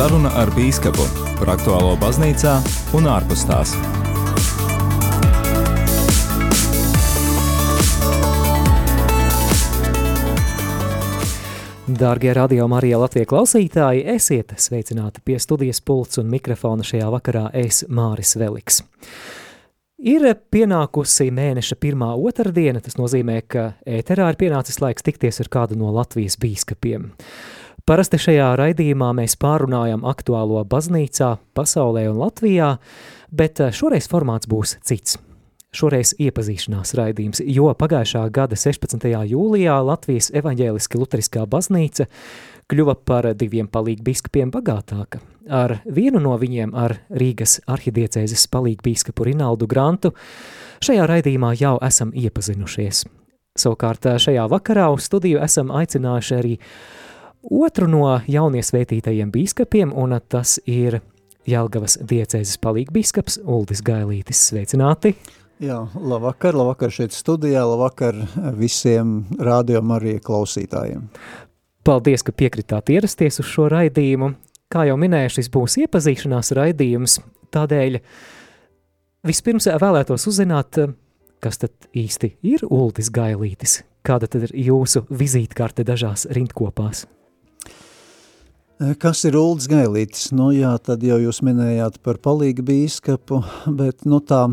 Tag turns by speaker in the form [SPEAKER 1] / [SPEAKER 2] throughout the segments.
[SPEAKER 1] Saruna ar bīskapu par aktuālo baznīcā un ārpus tās.
[SPEAKER 2] Dārgie radio Marija Latvijas klausītāji, esiet sveicināti pie studijas pults un mikrofona šajā vakarā es Māris Veliks. Ir pienākusi mēneša pirmā otrdiena, tas nozīmē, ka ēterā ir pienācis laiks tikties ar kādu no Latvijas bīskapiem. Parasti šajā raidījumā mēs pārunājam aktuālo baznīcā, pasaulē un Latvijā, bet šoreiz formāts būs cits. Šoreiz iepazīšanās raidījums, jo pagājušā gada 16. jūlijā Latvijas evaņģēliski luteriskā baznīca kļuva par diviem palīgu biskupiem bagātāka. Ar vienu no viņiem, ar Rīgas arhidiecēzes palīgu biskupu Rinaldu Grantu, šajā raidījumā jau esam iepazinušies. Savukārt šajā vakarā uz studiju esam aicinājuši arī otru no jauniesvētītajiem biskupiem, un tas ir Jelgavas diecēzes palīgu biskups Uldis Gailītis. Sveicināti!
[SPEAKER 3] Jā, labvakar, labvakar šeit studijā, labvakar visiem rādījuma arī klausītājiem.
[SPEAKER 2] Paldies, ka piekritāt ierasties uz šo raidījumu. Kā jau minēju, šis būs iepazīšanās raidījums, tādēļ vispirms vēlētos uzzināt, kas tad īsti ir Uldis Gailītis, kāda tad ir jūsu vizītkarte dažās rindkopās?
[SPEAKER 3] Kas ir Uldis Gailītis? Nu jā, tad jau jūs minējāt par palīgu bīskapu, bet nu tā,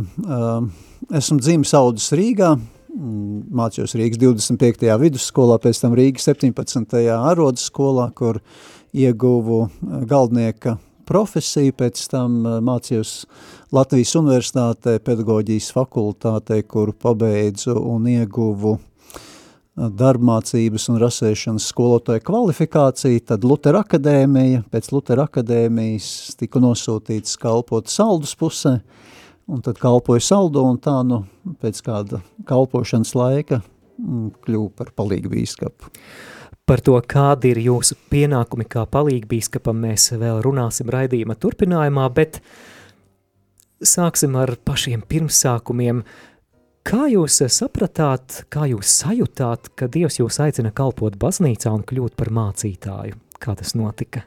[SPEAKER 3] esmu dzimis audzis Rīgā, mācījos Rīgas 25. vidusskolā, pēc tam Rīgas 17. arodas skolā, kur ieguvu eh, galdnieka profesiju, pēc tam eh, mācījos Latvijas universitātē, pedagoģijas fakultātē, kuru pabeidzu un ieguvu eh, darbmācības un rasēšanas skolotāja kvalifikāciju, tad Lutera akadēmija, pēc Lutera akadēmijas tika nosūtīts kalpot saldus pusē, un tad kalpoju saldo, un tā, nu, pēc kāda kalpošanas laika mm, kļuvu par palīgu bīskapu.
[SPEAKER 2] Par to, kādi ir jūsu pienākumi kā palīgu bīskapam, mēs vēl runāsim raidījuma turpinājumā, bet sāksim ar pašiem pirmsākumiem. Kā jūs sapratāt, kā jūs sajūtāt, ka Dievs jūs aicina kalpot baznīcā un kļūt par mācītāju? Kā tas notika?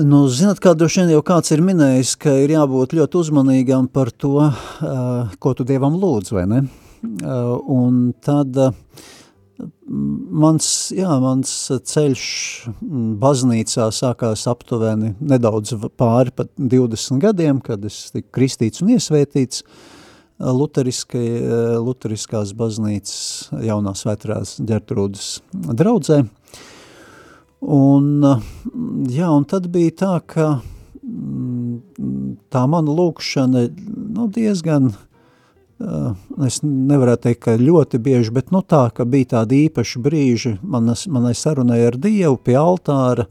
[SPEAKER 3] Nu, zināt, kā droši vien jau kāds ir minējis, ka ir jābūt ļoti uzmanīgam par to, uh, ko tu Dievam lūdz, vai ne? Uh, un tad uh, mans, jā, mans ceļš baznīcā sākās aptuveni nedaudz pāri pat 20 gadiem, kad es tiku kristīts un iesvētīts Luteriskās baznīcas jaunās vētrās ģertrūdas draudzē. Un, jā, un tad bija tā, ka mm, tā mana lūkšana nu, diezgan, es nevarētu teikt, ka ļoti bieži, bet nu tā, ka bija tādi īpaši brīži manas, manai sarunai ar Dievu pie altāra,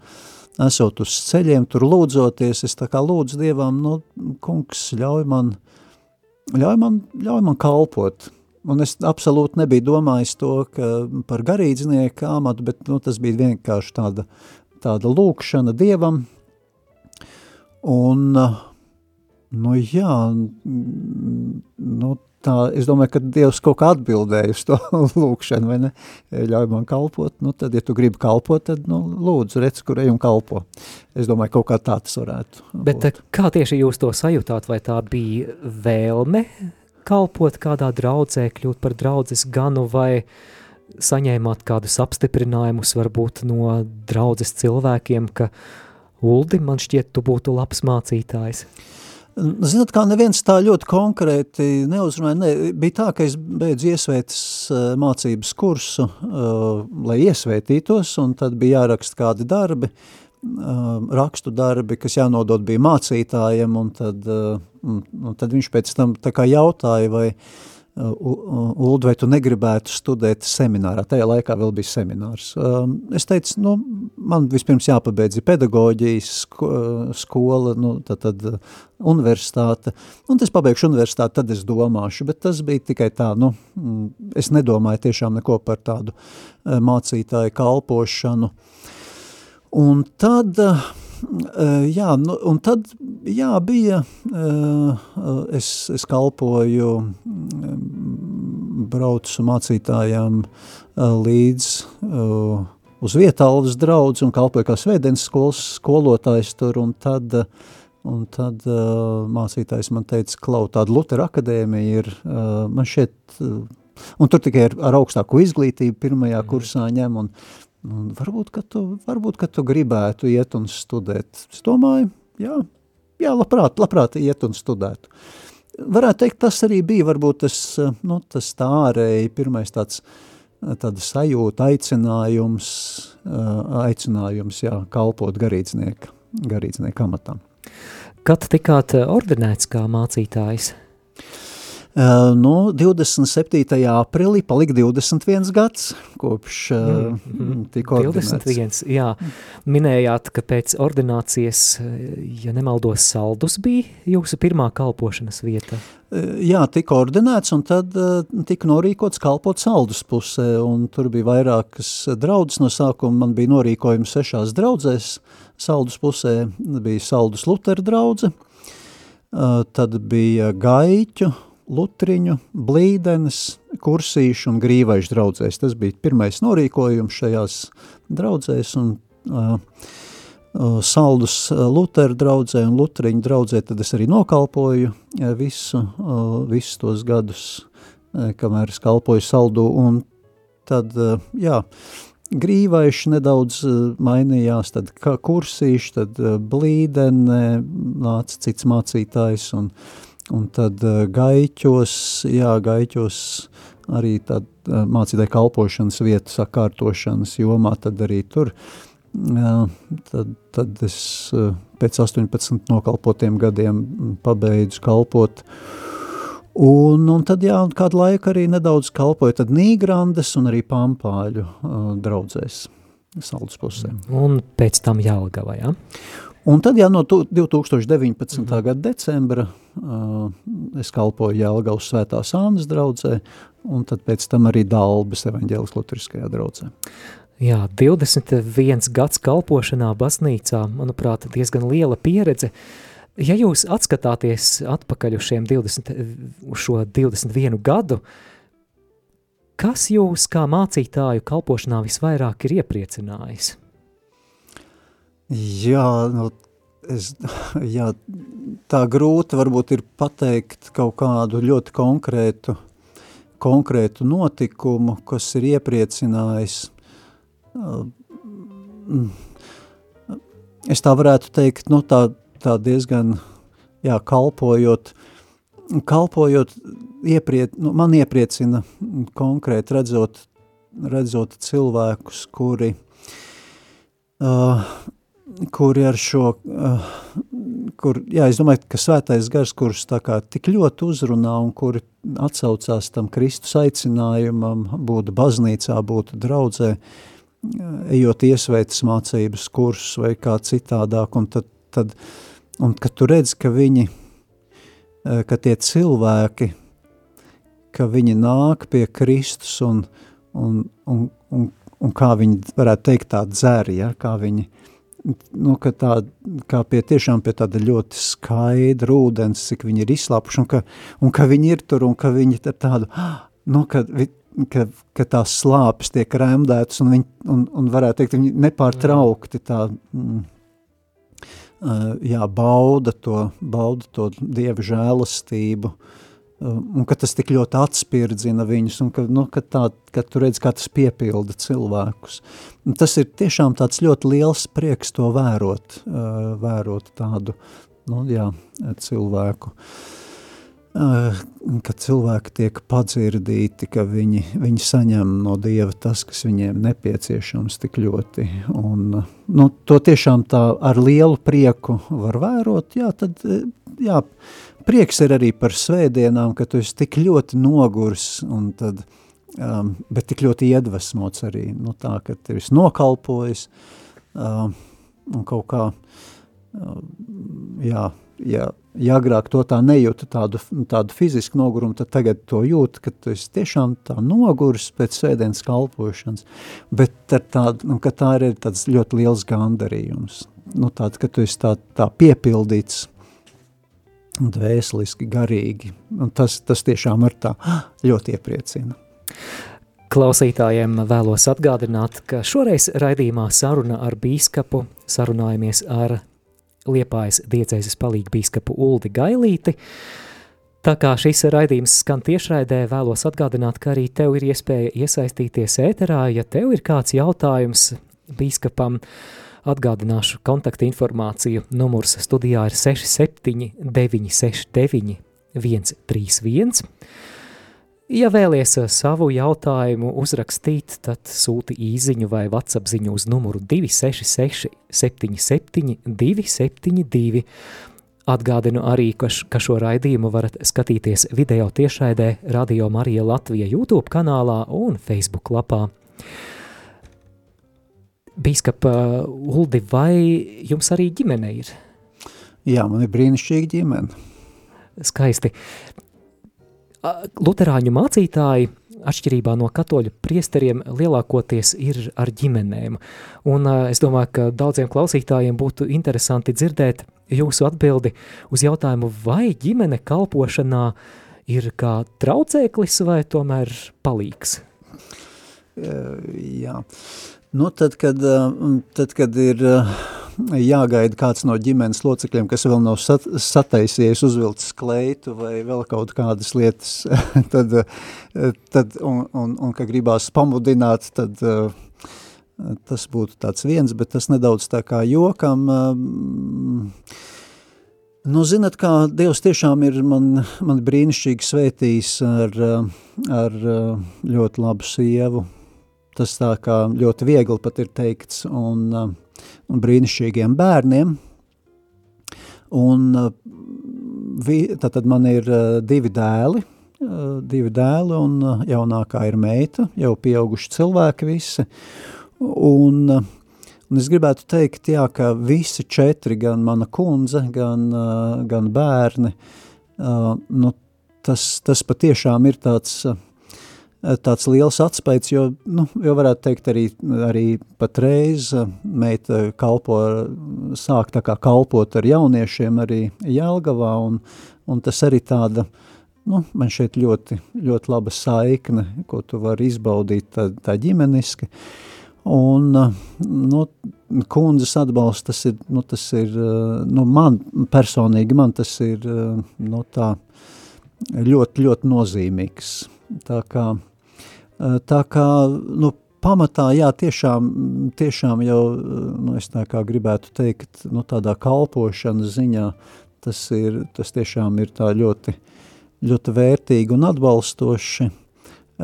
[SPEAKER 3] esot uz ceļiem, tur lūdzoties, es tā kā lūdzu Dievam, nu, kungs, ļauj man, ļauj man, ļauj man kalpot, Un es absolūti nebiju domājis to ka par garīdznieku amatu, bet nu, tas bija vienkārši tāda, tāda lūkšana Dievam. Un, nu jā, nu tā, es domāju, ka Dievs kaut kā atbildēja uz to lūkšanu, vai ne? Ļauj man kalpot, nu tad, ja tu gribi kalpot, tad, nu, lūdzu, redz, kur ej un kalpo. Es domāju, kaut kā tā tas varētu
[SPEAKER 2] Bet būt. kā tieši jūs to sajūtāt, vai tā bija vēlme kalpot kādā draudzē, kļūt par draudzes ganu vai saņēmāt kādus apstiprinājumus varbūt no draudzes cilvēkiem, ka Uldi, man šķiet, tu būtu labs mācītājs.
[SPEAKER 3] Zināt, kā neviens tā ļoti konkrēti neuzrunāja, ne, bija tā, ka es beidzu iesvētas uh, mācības kursu, uh, lai iesvētītos, un tad bija jāraksta kādi darbi, uh, rakstu darbi, kas jānodot bija mācītājiem, un tad, uh, un, un tad viņš pēc tam tā kā jautāja, vai uh, Uld, vai tu negribētu studēt seminārā? Tajā laikā vēl bija seminārs. Um, es teicu, nu, man vispirms jāpabeidz pedagoģijas skola, nu, tad, tad universitāte, un es pabeigšu universitāti, tad es domāšu, bet tas bija tikai tā, nu, mm, es nedomāju tiešām neko par tādu mācītāju kalpošanu, Un tad, eh, jā, nu, un tad, jā, bija, es, es kalpoju, mm, braucu mācītājām eh, līdz uz vietālvas draudz un kalpoja kā svētdienas skolas skolotājs tur, un tad, un tad uh, mācītājs man teica, klau, tāda Lutera akadēmija ir, uh, man šeit, uh, un tur tikai ar, ar augstāko izglītību pirmajā mm. kursā ņem, un, un varbūt, ka tu, varbūt, ka tu gribētu iet un studēt. Es domāju, jā, jā, labprāt, labprāt iet un studētu. Varētu teikt, tas arī bija varbūt tas, nu, tas tā ārēji pirmais tāds uh, tāda sajūta, aicinājums, aicinājums jā, kalpot garīdznieka, garīdznieka amatam.
[SPEAKER 2] Kad tikāt ordinēts kā mācītājs?
[SPEAKER 3] Uh, nu, 27. aprīlī palika 21 gads, kopš uh, mm, tika ordinēts.
[SPEAKER 2] 21, jā. Minējāt, ka pēc ordinācijas, ja nemaldos, saldus bija jūsu pirmā kalpošanas vieta?
[SPEAKER 3] Jā, tika ordinēts un tad tika norīkots kalpot saldus pusē, un tur bija vairākas draudzes no sākuma, man bija norīkojumi sešās draudzēs, saldus pusē bija saldus Lutera draudze, tad bija gaiķu, Lutriņu, Blīdenes, Kursīšu un Grīvaišu draudzēs. Tas bija pirmais norīkojums šajās draudzēs un uh, uh, Saldus Lutera draudzē un Lutriņu draudzē, tad es arī nokalpoju uh, visu, uh, visus tos gadus, uh, kamēr es kalpoju Saldu. Un tad, uh, jā, Grīvaiši nedaudz uh, mainījās, tad kursīši, tad uh, blīdene, nāca cits mācītājs un uh, Un tad uh, gaiķos, jā, gaiķos arī tad uh, mācītāja kalpošanas vietas sakārtošanas jomā, tad arī tur, tad, tad es uh, pēc 18 nokalpotiem gadiem pabeidzu kalpot, Un, un tad, jā, kādu laiku arī nedaudz kalpoju, tad Nīgrandes un arī Pampāļu uh, draudzēs saldus pusē.
[SPEAKER 2] Un pēc tam Jālgava, jā?
[SPEAKER 3] Un tad, jā, no 2019. Mm -hmm. gada decembra uh, es kalpoju Jelgavas svētās Ānas draudzē, un tad pēc tam arī Dalbas evaņģēlis luteriskajā draudzē.
[SPEAKER 2] Jā, 21 gads kalpošanā baznīcā, manuprāt, diezgan liela pieredze. Ja jūs atskatāties atpakaļ uz, 20, uz šo 21 gadu, kas jūs kā mācītāju kalpošanā visvairāk ir iepriecinājis?
[SPEAKER 3] Jā, nu, es, jā, tā grūti varbūt ir pateikt kaut kādu ļoti konkrētu, konkrētu notikumu, kas ir iepriecinājis. Es tā varētu teikt, nu tā, tā diezgan, jā, kalpojot, kalpojot, iepriet, nu, man iepriecina konkrēti redzot, redzot cilvēkus, kuri uh, kuri ar šo, uh, kur, jā, es domāju, ka svētais gars, kurus tā kā tik ļoti uzrunā un kuri atsaucās tam Kristus aicinājumam, būt baznīcā, būt draudzē, ejot iesveitas mācības kursus vai kā citādāk, un tad, tad un kad tu redz, ka viņi, ka tie cilvēki, ka viņi nāk pie Kristus un, un, un, un, un kā viņi varētu teikt tā dzēri, ja, kā viņi, nu, ka tā, kā pie tiešām pie tāda ļoti skaidra ūdens, cik viņi ir izslāpuši, un ka, un ka viņi ir tur, un ka viņi ir tādu, nu, ka, ka, ka tās slāpes tiek remdētas, un viņi, un, un varētu teikt, viņi nepārtraukti tā, mm, jā, bauda to, bauda to Dieva žēlastību, uh, un ka tas tik ļoti atspirdzina viņus, un ka, nu, ka, tā, ka tu redz, kā tas piepilda cilvēkus. Un tas ir tiešām tāds ļoti liels prieks to vērot, uh, vērot tādu, nu, jā, cilvēku, uh, ka cilvēki tiek padzirdīti, ka viņi, viņi saņem no Dieva tas, kas viņiem nepieciešams tik ļoti, un, nu, to tiešām tā ar lielu prieku var vērot, jā, tad, jā, prieks ir arī par svētdienām, ka tu esi tik ļoti nogurs, un tad, um, bet tik ļoti iedvesmots arī, nu tā, ka tev esi nokalpojis, um, un kaut kā, um, jā, jā, ja agrāk to tā nejūtu tādu, tādu fizisku nogurumu, tad tagad to jūt, ka tu esi tiešām tā nogurs pēc svētdienas kalpošanas, bet tād, nu, ka tā ir tāds ļoti liels gandarījums, nu tāds, ka tu esi tā, tā piepildīts, dvēseliski, garīgi. Un tas, tas tiešām ar tā ļoti iepriecina.
[SPEAKER 2] Klausītājiem vēlos atgādināt, ka šoreiz raidījumā saruna ar bīskapu sarunājamies ar Liepājas diecēzes palīgu bīskapu Uldi Gailīti. Tā kā šis raidījums skan tiešraidē, vēlos atgādināt, ka arī tev ir iespēja iesaistīties ēterā, ja tev ir kāds jautājums bīskapam, atgādināšu kontaktu informāciju. Numurs studijā ir 67 969 131. Ja vēlies eh, savu jautājumu uzrakstīt, tad sūti īziņu vai WhatsApp ziņu uz numuru 266 77 272. Atgādinu arī, ka, šo raidījumu varat skatīties video tiešraidē Radio Marija Latvija YouTube kanālā un Facebook lapā. Bīskapa Uldi, vai jums arī ģimene ir?
[SPEAKER 3] Jā, man ir brīnišķīga ģimene.
[SPEAKER 2] Skaisti. Luterāņu mācītāji, atšķirībā no katoļu priesteriem, lielākoties ir ar ģimenēm. Un es domāju, ka daudziem klausītājiem būtu interesanti dzirdēt jūsu atbildi uz jautājumu, vai ģimene kalpošanā ir kā traucēklis vai tomēr palīgs?
[SPEAKER 3] Jā, nu tad, kad, tad, kad ir jāgaida kāds no ģimenes locekļiem, kas vēl nav sat, sataisies, uzvilcis kleitu vai vēl kaut kādas lietas, tad, tad un, un, un ka gribās pamudināt, tad tas būtu tāds viens, bet tas nedaudz tā kā jokam. Nu, zinat, kā Dievs tiešām ir man, man brīnišķīgi svētījis ar, ar ļoti labu sievu. Tas tā kā ļoti viegli pat ir teikts, un uh, un brīnišķīgiem bērniem. Un uh, tad man ir uh, divi dēli, uh, divi dēli un jaunākā ir meita, jau pieauguši cilvēki visi. Un, un es gribētu teikt, jā, ka visi četri, gan mana kundze, gan, gan bērni, nu, tas, tas patiešām ir tāds tāds liels atspējas, jo, nu, jo varētu teikt arī, arī patreiz eh, meita kalpo, sāk tā kā kalpot ar jauniešiem arī Jelgavā, un, un tas arī tāda, nu, man šeit ļoti, ļoti laba saikne, ko tu vari izbaudīt tā, tā ģimeniski, un, eh, nu, kundzes atbalsts, tas ir, nu, tas ir, nu, man personīgi, man tas ir, nu, tā ļoti, ļoti nozīmīgs, tā kā, Eh, tā kā, nu, pamatā, jā, tiešām, tiešām jau, nu, es tā kā gribētu teikt, nu, tādā kalpošanas ziņā, tas ir, tas tiešām ir tā ļoti, ļoti vērtīgi un atbalstoši.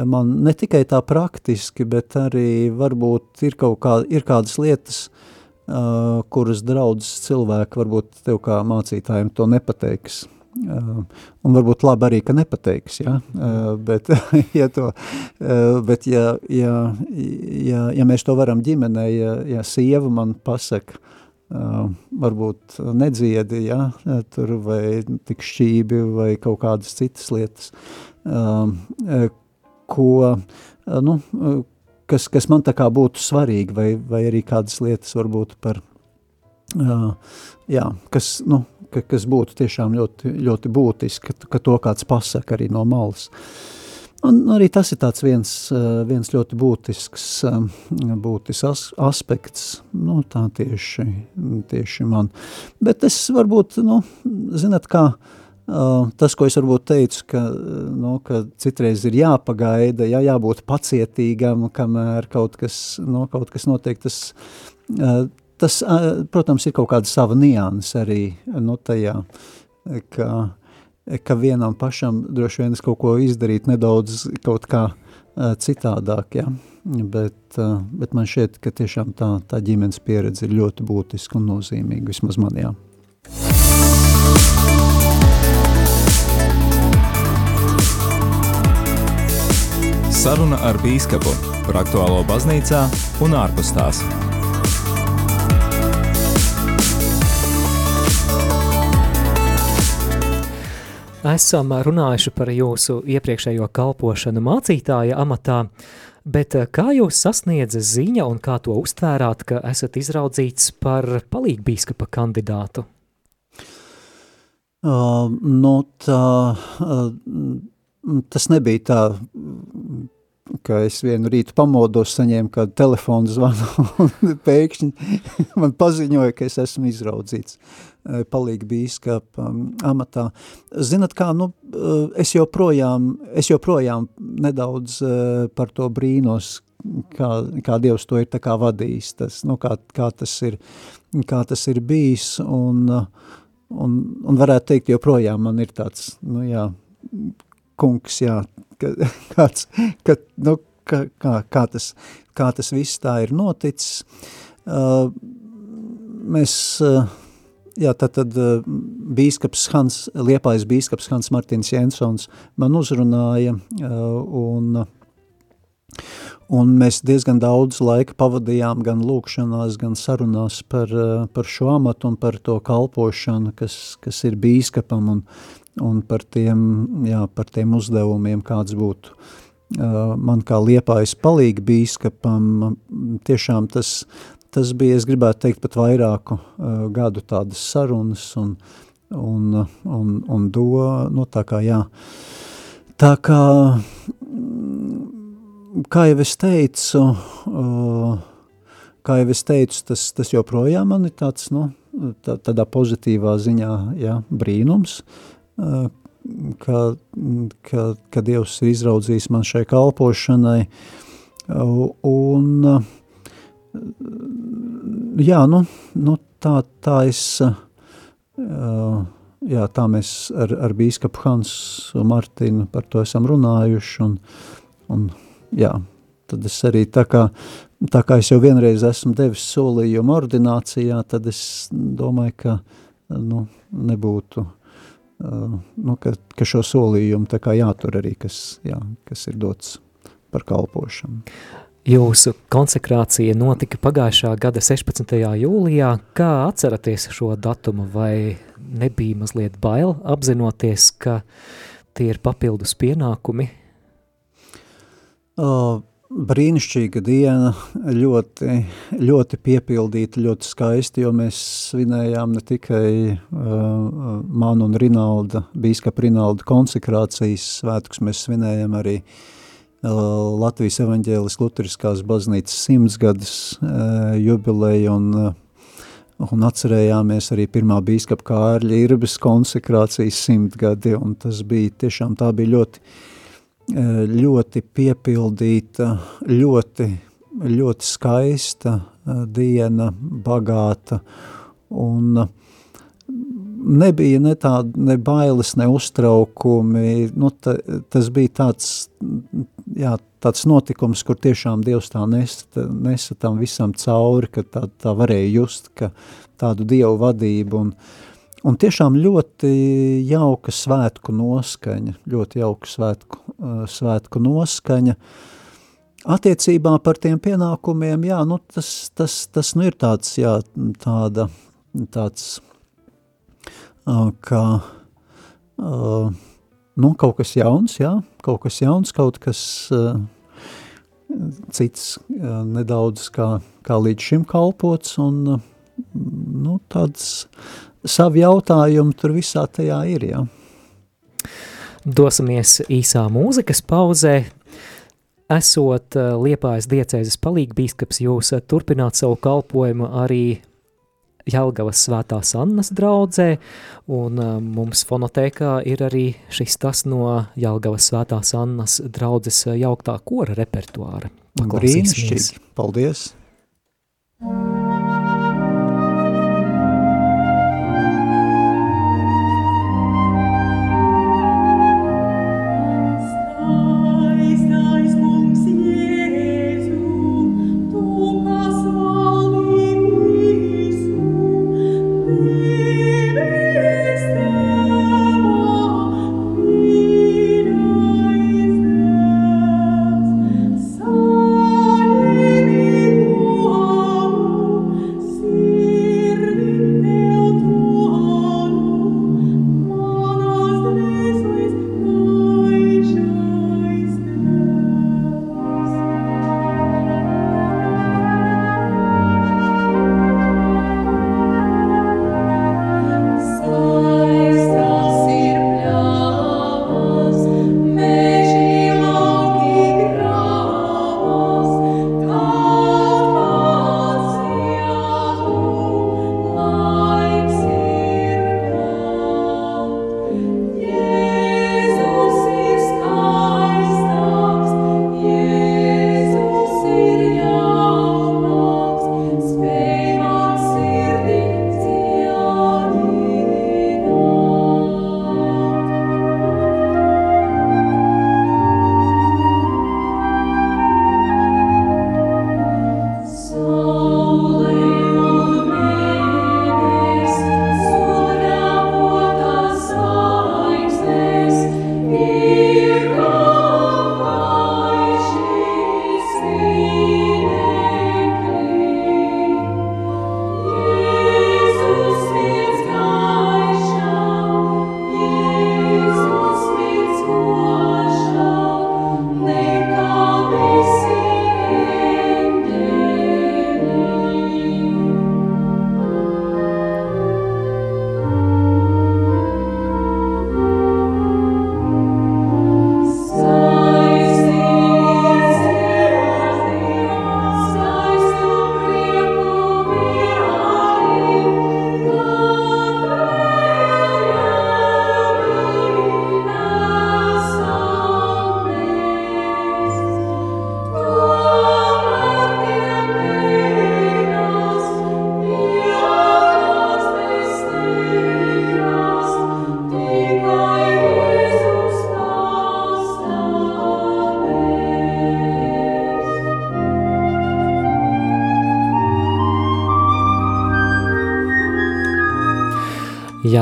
[SPEAKER 3] Man ne tikai tā praktiski, bet arī varbūt ir kaut kā, ir kādas lietas, uh, kuras draudzes cilvēki varbūt tev kā mācītājiem to nepateiks. Uh, un varbūt labi arī, ka nepateiks, ja? Uh, bet, ja, to, uh, bet ja, ja, ja, ja mēs to varam ģimenē, ja, ja sieva man pasaka, varbūt nedziedi, ja, tur vai tik šķībi vai kaut kādas citas lietas, ko, nu, kas, kas man tā kā būtu svarīgi, vai, vai arī kādas lietas varbūt par, jā, kas, nu, ka, kas būtu tiešām ļoti, ļoti būtiski, ka, ka to kāds pasaka arī no malas. Un arī tas ir viens, eh, viens ļoti būtisks, eh, būtisks aspekts, nu, tā tieši, tieši man. Bet es varbūt, nu, zinat, kā, eh, tas, ko es varbūt teicu, ka, nu, ka citreiz ir jāpagaida, jā, jābūt pacietīgam, kamēr kaut kas, nu, kaut kas notiek, tas tas, protams, ir kaut kāda sava nianses arī nu, tajā, ka, ka vienam pašam droši vien es kaut ko izdarīt nedaudz kaut kā citādāk, ja? bet, bet man šķiet, ka tiešām tā, tā ģimenes pieredze ir ļoti būtiska un nozīmīga, vismaz man, jā.
[SPEAKER 1] Saruna ar bīskapu par aktuālo baznīcā un ārpus tās.
[SPEAKER 2] Esam runājuši par jūsu iepriekšējo kalpošanu mācītāja amatā, bet eh, kā jūs sasniedza ziņa un kā to uztvērāt, ka esat izraudzīts par palīgbīskapa kandidātu?
[SPEAKER 3] Uh, nu, tā, uh, tas nebija tā ka es vienu rītu pamodos, saņēmu kādu telefonu zvanu un pēkšņi man paziņoja, ka es esmu izraudzīts palīgi bīskapa amatā. Zinat kā, nu, es joprojām, es joprojām nedaudz par to brīnos, kā, kā Dievs to ir tā kā vadījis, tas, nu, kā, kā, tas ir, kā tas ir bijis, un, un, un varētu teikt, joprojām man ir tāds, nu jā, kungs, jā, ka, kāds, ka, nu, ka, kā, kā, tas, kā tas viss tā ir noticis. Uh, mēs, uh, jā, tad, tad uh, bīskaps Hans, Liepājas bīskaps Hans Martins Jensons man uzrunāja uh, un Un mēs diezgan daudz laika pavadījām gan lūkšanās, gan sarunās par, par šo amatu un par to kalpošanu, kas, kas ir bīskapam un, un par, tiem, jā, par tiem uzdevumiem, kāds būtu man kā liepājas palīgi bīskapam. Tiešām tas, tas bija, es gribētu teikt, pat vairāku gadu tādas sarunas un, un, un, un do, nu tā kā jā, tā kā kā jau es teicu, kā jau es teicu, tas, tas joprojām man ir tāds, nu, tā, tādā pozitīvā ziņā, jā, brīnums, ka, ka, ka Dievs ir izraudzījis man šai kalpošanai, un, jā, nu, nu tā, tā es, jā, tā mēs ar, ar bīskapu Hansu Martinu par to esam runājuši, un, un jā, tad es arī tā kā, tā kā es jau vienreiz esmu devis solījumu ordinācijā, tad es domāju, ka nu, nebūtu, nu, ka, ka šo solījumu tā kā jātur arī, kas, jā, kas ir dots par kalpošanu.
[SPEAKER 2] Jūsu konsekrācija notika pagājušā gada 16. jūlijā. Kā atceraties šo datumu, vai nebija mazliet bail apzinoties, ka tie ir papildus pienākumi
[SPEAKER 3] Uh, brīnišķīga diena, ļoti, ļoti piepildīta, ļoti skaisti, jo mēs svinējām ne tikai uh, manu un Rinalda, bīskapa Rinalda konsekrācijas svētkus, mēs svinējam arī uh, Latvijas evaņģēlis Luteriskās baznīcas simtsgadas uh, jubileju un, uh, un atcerējāmies arī pirmā bīskapa Kārļa Irbes konsekrācijas simtgadi, un tas bija tiešām tā bija ļoti ļoti piepildīta, ļoti, ļoti skaista eh, diena, bagāta, un nebija ne tāda, ne bailes, ne uztraukumi, nu, ta, tas bija tāds, jā, tāds notikums, kur tiešām Dievs tā nesa, nesa tam visam cauri, ka tā, tā varēja just, ka tādu Dievu vadību, un, Un tiešām ļoti jauka svētku noskaņa, ļoti jauka svētku, svētku noskaņa. Attiecībā par tiem pienākumiem, jā, nu tas, tas, tas nu ir tāds, jā, tāda, tāds, uh, kā, uh, nu kaut kas jauns, jā, kaut kas jauns, kaut kas cits nedaudz kā, kā līdz šim kalpots, un, nu, tāds, savi jautājumi tur visā tajā ir, jā.
[SPEAKER 2] Dosimies īsā mūzikas pauzē. Esot eh, Liepājas diecēzes palīgbīskaps, jūs eh, turpināt savu kalpojumu arī Jelgavas svētās Annas draudzē, un eh, mums fonotēkā ir arī šis tas no Jelgavas svētās Annas draudzes jauktā kora repertuāra.
[SPEAKER 3] Brīnišķīgi, paldies! Paldies!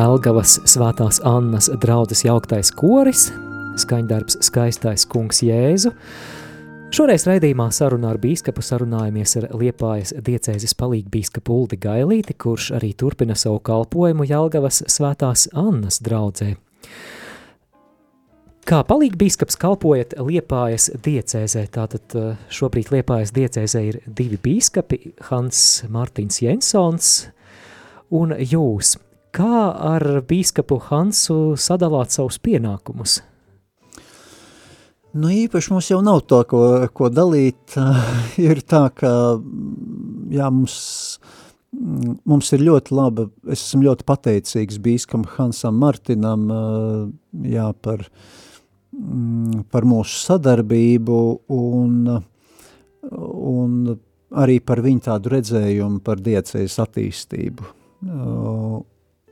[SPEAKER 2] Jēlgavas svētās Annas draudzes jauktais koris, skaņdarbs skaistais kungs Jēzu. Šoreiz raidījumā sarunā ar bīskapu sarunājamies ar Liepājas diecēzes palīgu bīskapu Uldi Gailīti, kurš arī turpina savu kalpojumu Jēlgavas svētās Annas draudzē. Kā palīgi bīskaps kalpojat Liepājas diecēzē, tātad eh, šobrīd Liepājas diecēzē ir divi bīskapi, Hans Mārtiņš Jensons un jūs. Kā ar bīskapu Hansu sadalāt savus pienākumus?
[SPEAKER 3] Nu, īpaši mums jau nav to, ko, ko dalīt. ir tā, ka jā, mums, mums ir ļoti laba, es esmu ļoti pateicīgs bīskam Hansam Martinam jā, par, par mūsu sadarbību un, un arī par viņu tādu redzējumu par diecējas attīstību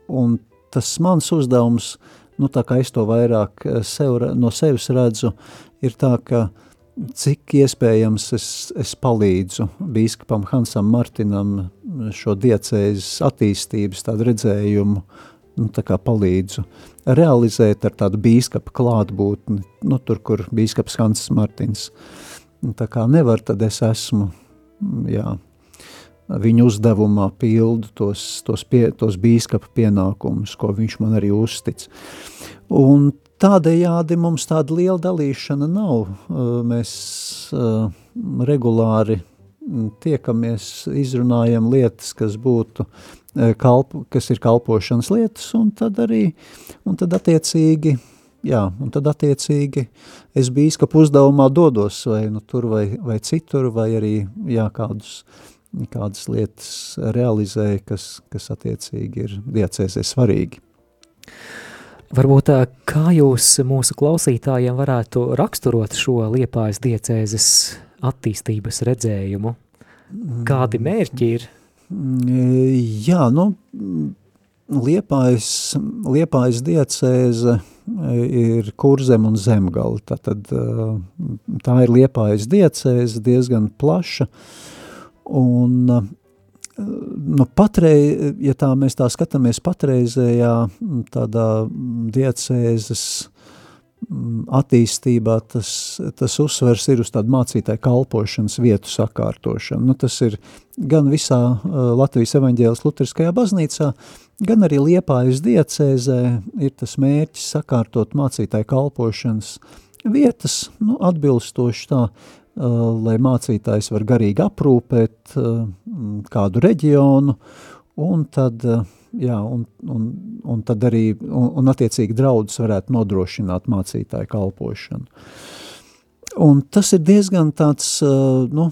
[SPEAKER 3] un tas mans uzdevums, nu tā kā es to vairāk eh, sev, no sevis redzu, ir tā, ka cik iespējams es, es palīdzu bīskapam Hansam Martinam šo diecēzes attīstības tādu redzējumu, nu tā kā palīdzu realizēt ar tādu bīskapa klātbūtni, nu tur, kur bīskaps Hans Martins, tā kā nevar, tad es esmu, jā, viņa uzdevumā pildu tos, tos, pie, tos bīskapa pienākumus, ko viņš man arī uztic. Un tādējādi mums tāda liela dalīšana nav. Mēs regulāri tiekamies, izrunājam lietas, kas būtu kalpo, kas ir kalpošanas lietas, un tad arī, un tad attiecīgi, jā, un tad attiecīgi es bīskapu uzdevumā dodos vai nu tur vai, vai citur, vai arī, jā, kādus kādas lietas realizē, kas, kas attiecīgi ir diecēzē svarīgi.
[SPEAKER 2] Varbūt kā jūs mūsu klausītājiem varētu raksturot šo liepājas diecēzes attīstības redzējumu? Kādi mērķi ir?
[SPEAKER 3] Jā, nu, liepājas, liepājas diecēze ir kurzem un zemgali. Tātad tā ir liepājas diecēze diezgan plaša. Uh, Un, nu, patrei, ja tā mēs tā skatāmies patreizējā tādā diecēzes attīstībā, tas, tas uzsvers ir uz tādu mācītāju kalpošanas vietu sakārtošanu. Nu, tas ir gan visā Latvijas evaņģēlas luteriskajā baznīcā, gan arī Liepājas diecēzē ir tas mērķis sakārtot mācītāju kalpošanas vietas, nu, atbilstoši tā lai mācītājs var garīgi aprūpēt uh, kādu reģionu, un tad, uh, jā, un, un, un tad arī, un, un attiecīgi draudzes varētu nodrošināt mācītāju kalpošanu. Un tas ir diezgan tāds, nu,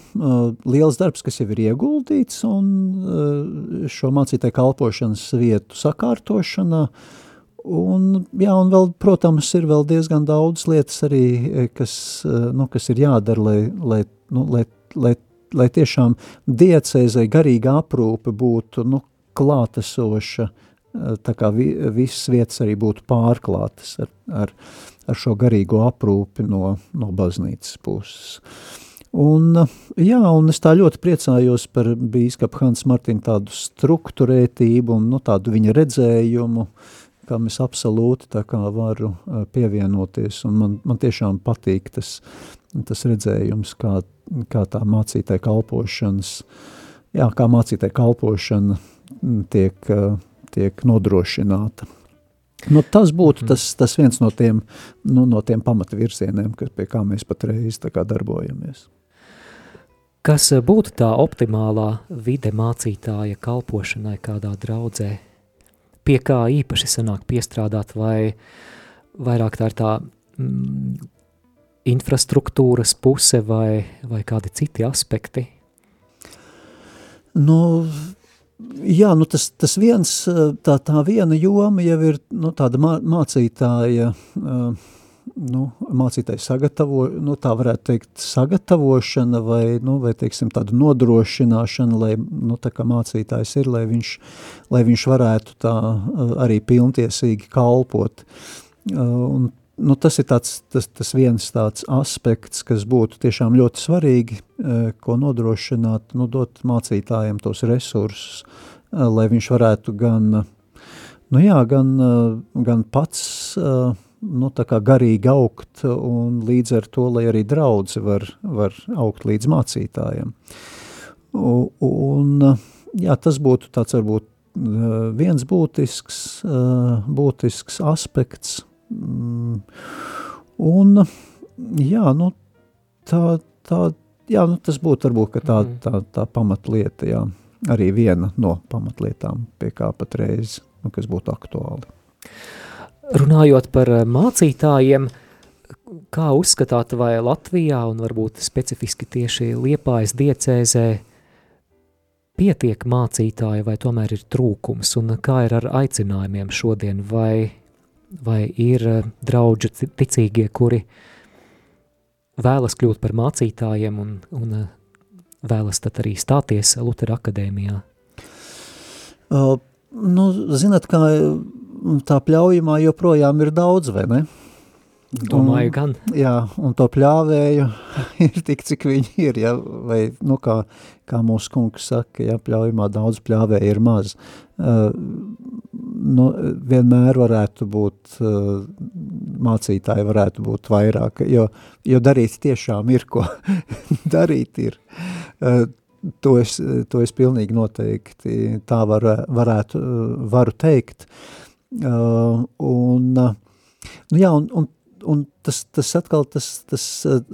[SPEAKER 3] liels darbs, kas jau ir ieguldīts, un šo mācītāju kalpošanas vietu sakārtošanā, uh, Un, jā, un vēl, protams, ir vēl diezgan daudz lietas arī, eh, kas, eh, nu, kas ir jādara, lai, lai, nu, lai, lai, lai tiešām diecēzai garīga aprūpe būtu nu, klātesoša, eh, tā kā vi, visas vietas arī būtu pārklātas ar, ar, ar šo garīgo aprūpi no, no baznīcas puses. Un, jā, un es tā ļoti priecājos par bīskapu Hans Martinu tādu strukturētību un nu, tādu viņa redzējumu, uh, kam es absolūti tā kā varu pievienoties, un man, man tiešām patīk tas, tas redzējums, kā, kā tā mācītāja kalpošanas, jā, kā mācītāja kalpošana tiek, tiek nodrošināta. Nu, tas būtu tas, tas viens no tiem, nu, no tiem pamatvirzieniem, kas, pie kā mēs patreiz tā kā darbojamies.
[SPEAKER 2] Kas būtu tā optimālā vide mācītāja kalpošanai kādā draudzē? Pie kā īpaši sanāk piestrādāt, vai vairāk tā ir tā mm, infrastruktūras puse vai, vai kādi citi aspekti?
[SPEAKER 3] Nu, jā, nu tas, tas viens, tā, tā viena joma jau ir nu, tāda mā, mācītāja uh, nu, mācītājs sagatavo, nu, tā varētu teikt, sagatavošana vai, nu, vai teiksim, tāda nodrošināšana, lai, nu, tā kā mācītājs ir, lai viņš, lai viņš varētu tā uh, arī pilntiesīgi kalpot. Uh, un, nu, tas ir tāds, tas, tas viens tāds aspekts, kas būtu tiešām ļoti svarīgi, uh, ko nodrošināt, nu, dot mācītājiem tos resursus, lai viņš varētu gan nu jā, gan, gan pats nu, garīgi augt un līdz ar to, lai arī draudzi var, var augt līdz mācītājiem. Un, jā, tas būtu tāds varbūt viens būtisks, būtisks aspekts. Mm. Un, jā, nu, tā, tā, jā, nu, tas būtu varbūt tā, mhm. tā, tā pamatlieta, jā. Arī viena no pamatlietām, pie kā patreiz, nu, kas būtu aktuāli.
[SPEAKER 2] Runājot par mācītājiem, kā uzskatāt, vai Latvijā un varbūt specifiski tieši Liepājas diecēzē pietiek mācītāji vai tomēr ir trūkums un kā ir ar aicinājumiem šodien, vai, vai ir draudži ticīgie, kuri vēlas kļūt par mācītājiem un, un eh, vēlas tad arī stāties Lutera akadēmijā?
[SPEAKER 3] Uh, nu, zinat, kā tā pļaujamā joprojām ir daudz, vai ne?
[SPEAKER 2] Domāju, un, gan.
[SPEAKER 3] Jā, un to pļāvēju ir tik, cik viņi ir, ja, vai, nu, kā, kā mūsu kungs saka, ja pļaujumā daudz pļāvēju ir maz. Uh, nu, vienmēr varētu būt, uh, mācītāji varētu būt vairāk, jo, jo darīt tiešām ir, ko darīt ir. Uh, to es, to es pilnīgi noteikti tā var, varētu, varu teikt. Uh, un, nu jā, un, un un tas, tas atkal, tas, tas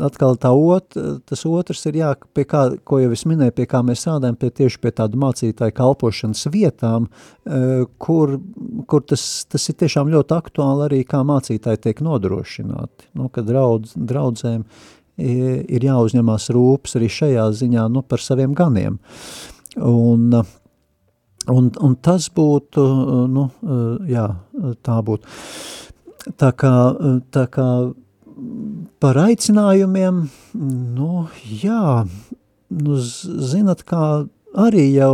[SPEAKER 3] atkal tā ot, tas otrs ir jā, pie kā, ko jau es minēju, pie kā mēs strādājam, pie tieši pie tādu mācītāju kalpošanas vietām, kur, kur tas, tas ir tiešām ļoti aktuāli arī, kā mācītāji tiek nodrošināti, nu, ka draudz, draudzēm ir jāuzņemās rūps arī šajā ziņā, nu, par saviem ganiem. Un, un, un tas būtu, nu, jā, tā būtu. Tā kā, tā kā par aicinājumiem, nu, jā, nu, zinat, kā arī jau,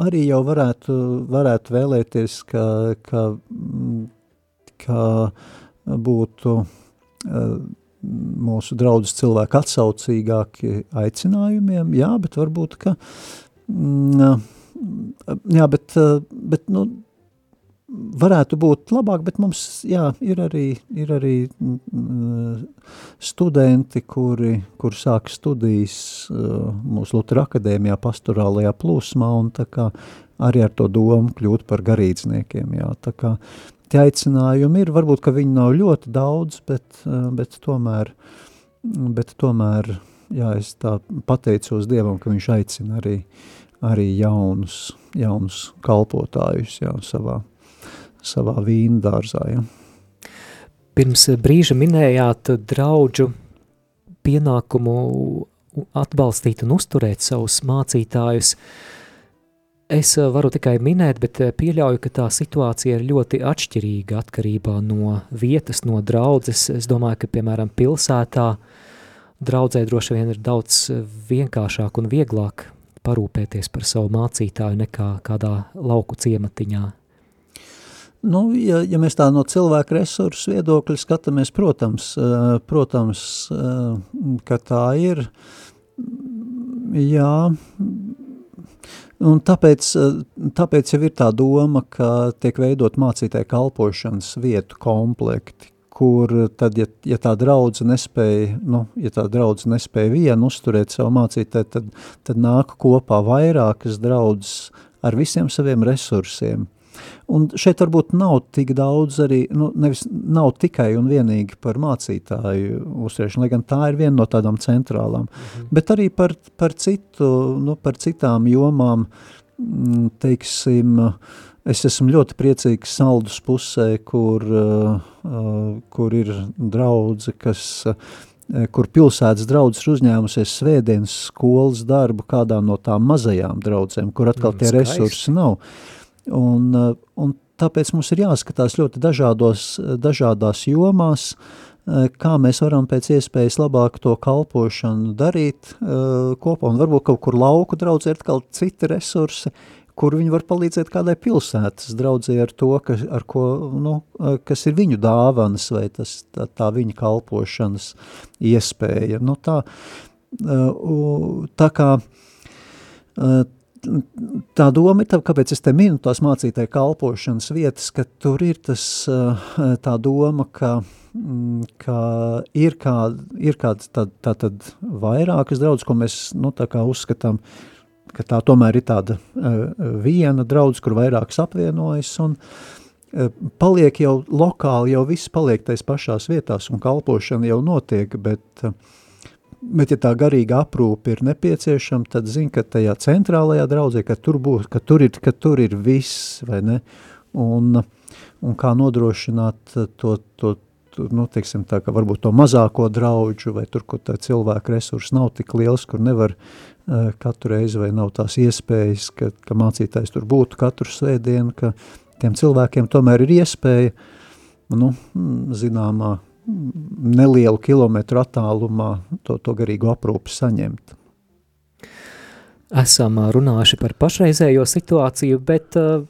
[SPEAKER 3] arī jau varētu, varētu vēlēties, ka, ka, ka būtu uh, mūsu draudzes cilvēki atsaucīgāki aicinājumiem, jā, bet varbūt, ka, mm, jā, bet, bet, nu, varētu būt labāk, bet mums, jā, ir arī, ir arī mm, studenti, kuri, kur sāk studijas uh, mūsu Lutera akadēmijā pastorālajā plūsmā un tā kā arī ar to domu kļūt par garīdzniekiem, jā, tā kā tie aicinājumi ir, varbūt, ka viņi nav ļoti daudz, bet, uh, bet tomēr, bet tomēr, jā, es tā pateicos Dievam, ka viņš aicina arī, arī jaunus, jaunus kalpotājus, jā, savā savā vīna dārzā. Ja?
[SPEAKER 2] Pirms brīža minējāt draudžu pienākumu atbalstīt un uzturēt savus mācītājus. Es varu tikai minēt, bet pieļauju, ka tā situācija ir ļoti atšķirīga atkarībā no vietas, no draudzes. Es domāju, ka, piemēram, pilsētā draudzē droši vien ir daudz vienkāršāk un vieglāk parūpēties par savu mācītāju nekā kādā lauku ciematiņā.
[SPEAKER 3] Nu, ja, ja mēs tā no cilvēku resursu viedokļa skatāmies, protams, eh, protams, eh, ka tā ir, jā, un tāpēc, eh, tāpēc jau ir tā doma, ka tiek veidot mācītāju kalpošanas vietu komplekti, kur tad, ja, ja tā draudze nespēja, nu, ja tā draudze nespēja vienu uzturēt savu mācītāju, tad, tad nāk kopā vairākas draudzes ar visiem saviem resursiem – Un šeit varbūt nav tik daudz arī, nu, nevis nav tikai un vienīgi par mācītāju uzsvēršanu, lai gan tā ir viena no tādām centrālām, mhm. bet arī par, par citu, nu, par citām jomām, mm, teiksim, es esmu ļoti priecīgs saldus pusē, kur, uh, kur ir draudze, kas uh, kur pilsētas draudzes ir uzņēmusies svētdienas skolas darbu kādā no tām mazajām draudzēm, kur atkal mm, tie skaisti. resursi nav. Un, un tāpēc mums ir jāskatās ļoti dažādos, dažādās jomās, kā mēs varam pēc iespējas labāk to kalpošanu darīt kopā, un varbūt kaut kur lauku draudzē ir atkal citi resursi, kur viņi var palīdzēt kādai pilsētas draudzē ar to, ka, ar ko, nu, kas ir viņu dāvanas vai tas, tā, tā viņa kalpošanas iespēja. Nu, tā, tā kā tā doma ir, tā, kāpēc es te minu tās mācītāju kalpošanas vietas, ka tur ir tas, tā doma, ka, mm, ka ir, kā, ir kāds tā, tā tad vairākas draudz, ko mēs, nu, tā kā uzskatām, ka tā tomēr ir tāda viena draudz, kur vairākas apvienojas, un paliek jau lokāli, jau viss paliek tais pašās vietās, un kalpošana jau notiek, bet uh, Bet, ja tā garīga aprūpe ir nepieciešama, tad zina, ka tajā centrālajā draudzē, ka tur, būs, ka tur, ir, ka tur ir viss, vai ne? Un, un kā nodrošināt to, to, to nu, teiksim tā, ka varbūt to mazāko draudžu, vai tur, kur tā cilvēka resursi nav tik liels, kur nevar katru reizi, vai nav tās iespējas, ka, ka mācītājs tur būtu katru svētdienu, ka tiem cilvēkiem tomēr ir iespēja, nu, zināmā nelielu kilometru attālumā to, to garīgo aprūpi saņemt.
[SPEAKER 2] Esam runājuši par pašreizējo situāciju, bet uh,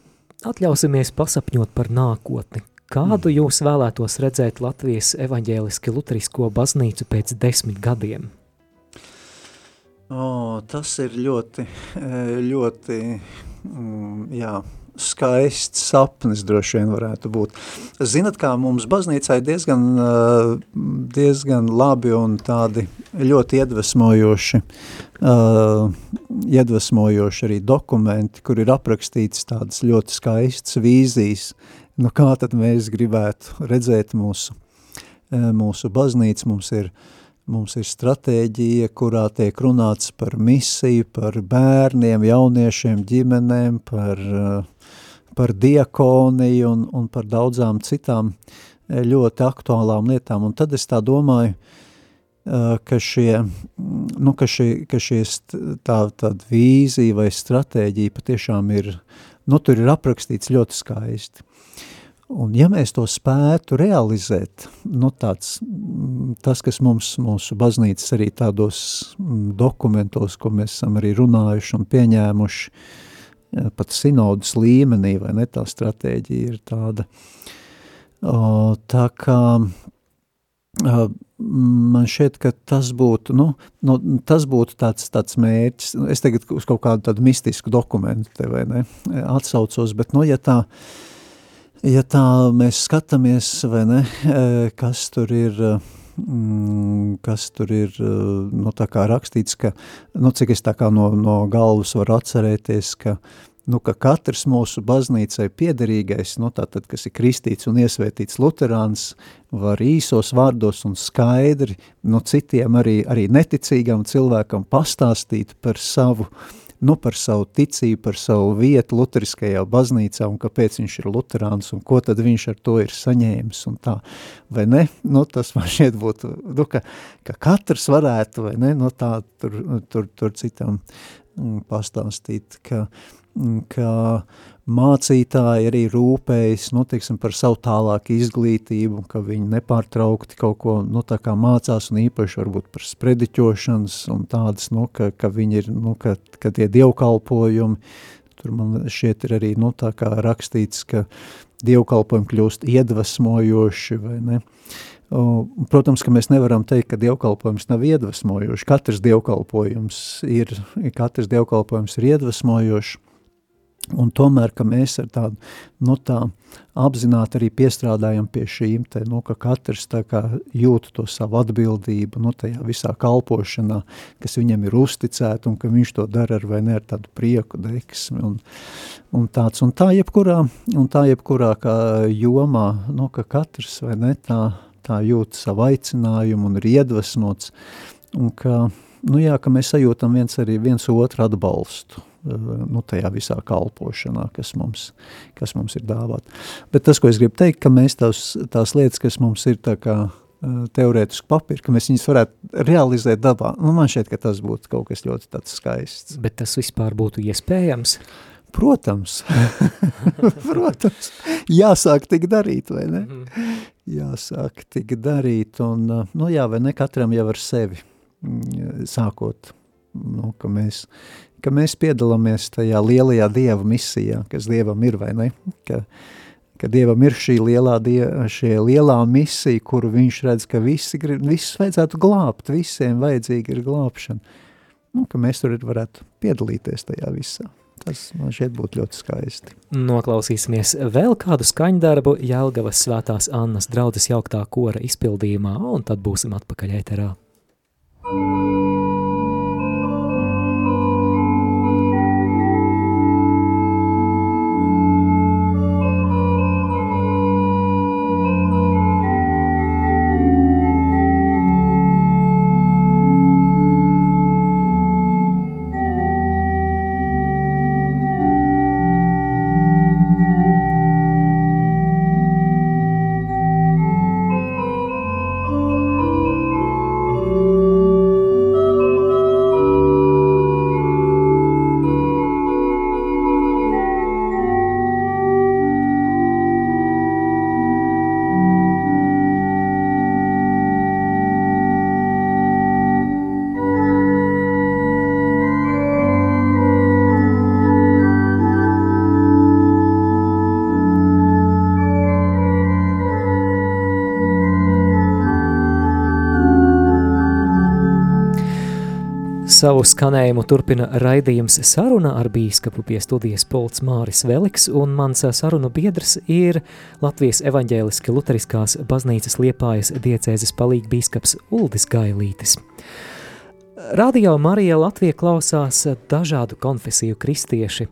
[SPEAKER 2] atļausimies pasapņot par nākotni. Kādu mm. jūs vēlētos redzēt Latvijas evaņģēliski luterisko baznīcu pēc desmit gadiem?
[SPEAKER 3] O, tas ir ļoti, ļoti, mm, jā, skaists sapnis droši vien varētu būt. Zinat, kā mums baznīcā ir diezgan, eh, diezgan labi un tādi ļoti iedvesmojoši, uh, iedvesmojoši arī dokumenti, kur ir aprakstīts tādas ļoti skaistas vīzijas, nu kā tad mēs gribētu redzēt mūsu, uh, mūsu baznīcu, mums ir Mums ir stratēģija, kurā tiek runāts par misiju, par bērniem, jauniešiem, ģimenēm, par uh, par diakoniju un, un par daudzām citām e, ļoti aktuālām lietām. Un tad es tā domāju, e, ka šie, nu, ka šie, ka šie tā, tāda vīzija vai stratēģija patiešām ir, nu, tur ir aprakstīts ļoti skaisti. Un ja mēs to spētu realizēt, nu tāds, tas, kas mums, mūsu baznīcas arī tādos dokumentos, ko mēs esam arī runājuši un pieņēmuši, uh, pat sinodas līmenī, vai ne, tā stratēģija ir tāda. O, tā kā man šķiet, ka tas būtu, nu, nu, tas būtu tāds, tāds mērķis, es tagad uz kaut kādu tādu mistisku dokumentu te, vai ne, atsaucos, bet, nu, ja tā, ja tā mēs skatāmies, vai ne, kas tur ir, mm, kas tur ir, nu, tā kā rakstīts, ka, nu, cik es tā kā no, no galvas varu atcerēties, ka, nu, ka katrs mūsu baznīcai piederīgais, nu, tātad, kas ir kristīts un iesvētīts luterāns, var īsos vārdos un skaidri, nu, citiem arī, arī neticīgam cilvēkam pastāstīt par savu uh, nu, par savu ticību, par savu vietu luteriskajā baznīcā un kāpēc viņš ir luterāns un ko tad viņš ar to ir saņēmis un tā, vai ne? Nu, tas man šeit būtu, nu, ka, ka katrs varētu, vai ne, no nu, tā tur, tur, tur citam mm, pastāstīt, ka, mm, ka mācītāji arī rūpējas, nu, teiksim, par savu tālāku izglītību, ka viņi nepārtraukti kaut ko, nu, tā kā mācās un īpaši varbūt par sprediķošanas un tādas, nu, ka, ka viņi ir, nu, ka, ka tie dievkalpojumi, tur man šeit ir arī, nu, tā kā rakstīts, ka dievkalpojumi kļūst iedvesmojoši, vai ne, Protams, ka mēs nevaram teikt, ka dievkalpojums nav iedvesmojošs. Katrs dievkalpojums ir, katrs dievkalpojums ir iedvesmojošs, Un tomēr, ka mēs ar tādu, nu tā, apzināti arī piestrādājam pie šīm te, nu, ka katrs kā jūt to savu atbildību, nu, tajā visā kalpošanā, kas viņam ir uzticēta un ka viņš to dara ar vai ne ar tādu prieku deksmi un, un tāds, un tā jebkurā, un tā jebkurā kā jomā, nu, ka katrs vai ne tā, tā jūt savu aicinājumu un ir iedvesmots, un ka, nu jā, ka mēs sajūtam viens arī viens otru atbalstu, nu, tajā visā kalpošanā, kas mums, kas mums ir dāvāt. Bet tas, ko es gribu teikt, ka mēs tās, tās lietas, kas mums ir tā kā teorētiski papīri, ka mēs viņus varētu realizēt dabā. Nu, man šķiet, ka tas būtu kaut kas ļoti tāds skaists.
[SPEAKER 2] Bet tas vispār būtu iespējams?
[SPEAKER 3] Protams, protams, jāsāk tik darīt, vai ne? -hmm. Jāsāk tik darīt, un, nu jā, vai ne katram jau ar sevi mm, sākot, nu, ka mēs ka mēs piedalāmies tajā lielajā Dieva misijā, kas Dievam ir, vai ne? Ka, ka Dievam ir šī lielā, die, šie lielā misija, kuru viņš redz, ka visi grib, visus vajadzētu glābt, visiem vajadzīga ir glābšana. Nu, ka mēs tur varētu piedalīties tajā visā. tas man šeit būtu ļoti skaisti.
[SPEAKER 2] Noklausīsimies vēl kādu skaņdarbu Jelgavas svētās Annas draudzes jauktā kora izpildījumā, un tad būsim atpakaļ ēterā. Thank you. Savu skanējumu turpina raidījums saruna ar bīskapu pie studijas Polts Māris Veliks, un mans sarunu biedrs ir Latvijas evaņģēliski luteriskās baznīcas liepājas diecēzes palīgi bīskaps Uldis Gailītis. Radio Marija Latvija klausās dažādu konfesiju kristieši.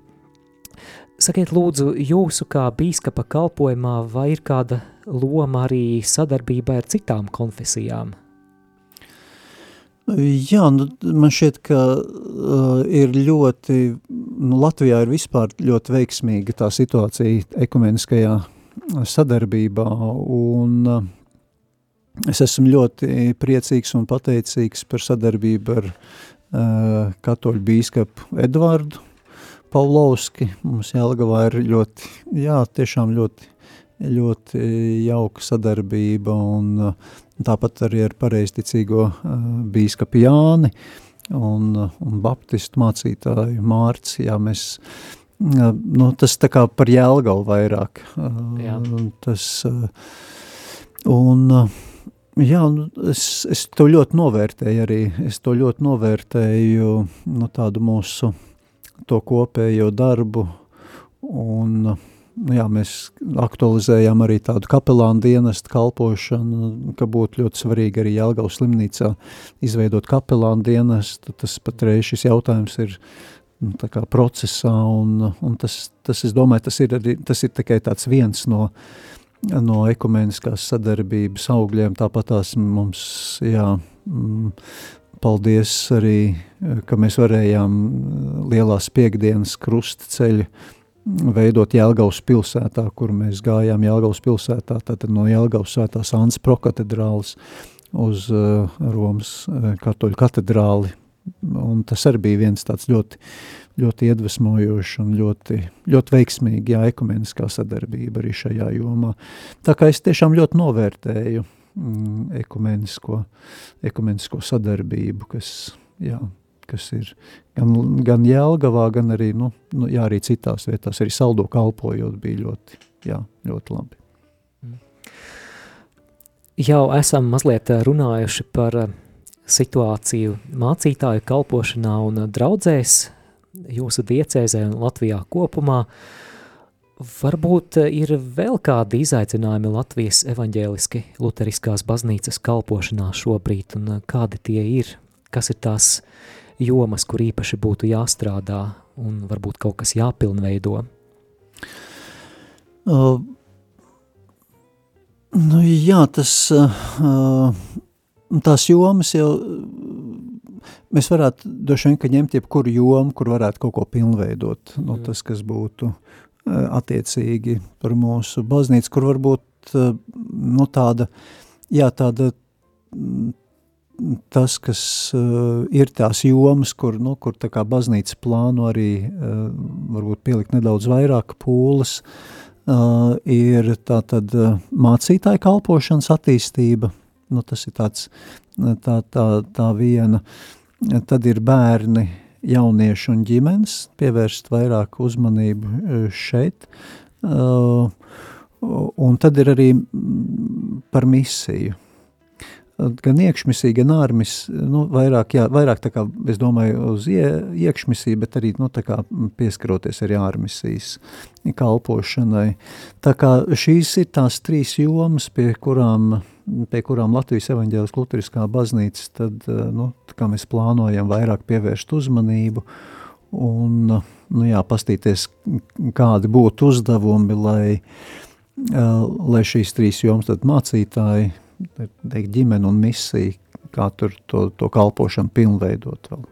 [SPEAKER 2] Sakiet lūdzu, jūsu kā bīskapa kalpojumā vai ir kāda loma arī sadarbībai ar citām konfesijām?
[SPEAKER 3] Jā, nu, man šķiet, ka uh, ir ļoti, nu, Latvijā ir vispār ļoti veiksmīga tā situācija ekumeniskajā sadarbībā, un uh, es esmu ļoti priecīgs un pateicīgs par sadarbību ar uh, katoļu bīskapu Edvardu Pavlovski. Mums Jelgavā ir ļoti, jā, tiešām ļoti, ļoti jauka sadarbība, un uh, tāpat arī ar pareizticīgo bīskapu Jāni un, un baptistu mācītāju Mārts, jā, mēs, nu, tas tā kā par Jēlgalu vairāk, jā. tas, un, jā, nu, es, es to ļoti novērtēju arī, es to ļoti novērtēju, nu, tādu mūsu, to kopējo darbu, un, nu jā, mēs aktualizējām arī tādu kapelānu dienestu kalpošanu, ka būtu ļoti svarīgi arī Jelgavas slimnīcā izveidot kapelānu dienestu. Tas patreiz šis jautājums ir nu, kā procesā, un, un tas, tas, es domāju, tas ir, arī, tas ir tikai tāds viens no, no ekumeniskās sadarbības augļiem. Tāpat tās mums, jā, mm, paldies arī, ka mēs varējām lielās piekdienas krusta ceļu veidot Jelgavas pilsētā, kur mēs gājām Jelgavas pilsētā, tātad no Jelgavas svētās Ants prokatedrāles uz uh, Romas uh, katoļu katedrāli, un tas arī bija viens tāds ļoti, ļoti iedvesmojošs un ļoti, ļoti veiksmīgi, jā, ekumeniskā sadarbība arī šajā jomā. Tā kā es tiešām ļoti novērtēju mm, ekumenisko, ekumenisko sadarbību, kas, jā, kas ir gan, gan Jelgavā, gan arī, nu, nu, jā, arī citās vietās, arī saldo kalpojot bija ļoti, jā, ļoti labi.
[SPEAKER 2] Jau esam mazliet eh, runājuši par eh, situāciju mācītāju kalpošanā un draudzēs jūsu diecēzē un Latvijā kopumā. Varbūt eh, ir vēl kādi izaicinājumi Latvijas evaņģēliski luteriskās baznīcas kalpošanā šobrīd, un kādi tie ir? Kas ir tās jomas, kur īpaši būtu jāstrādā un varbūt kaut kas jāpilnveido?
[SPEAKER 3] Uh, nu, jā, tas, uh, tās jomas jau, mēs varētu droši vien, ņemt jebkuru jomu, kur varētu kaut ko pilnveidot, nu, mm. tas, kas būtu uh, attiecīgi par mūsu baznīcu, kur varbūt, uh, nu, tāda, jā, tāda tas, kas uh, ir tās jomas, kur, nu, kur tā kā baznīca plāno arī uh, varbūt pielikt nedaudz vairāk pūles, uh, ir tā tad uh, mācītāja kalpošanas attīstība, nu, tas ir tāds, tā, tā, tā viena, tad ir bērni, jaunieši un ģimenes, pievērst vairāk uzmanību šeit, uh, un tad ir arī par misiju, gan iekšmisī, gan ārmis, nu, vairāk, jā, vairāk tā kā, es domāju, uz ie, iekšmisī, bet arī, nu, tā kā pieskaroties arī ārmisīs kalpošanai. Tā kā šīs ir tās trīs jomas, pie kurām, pie kurām Latvijas evaņģēlis Luteriskā baznīca, tad, nu, tā kā mēs plānojam vairāk pievērst uzmanību un, nu jā, pastīties, kādi būtu uzdevumi, lai, lai šīs trīs jomas tad mācītāji, teikt, ģimene un misija, kā tur to, to kalpošanu pilnveidot vēl.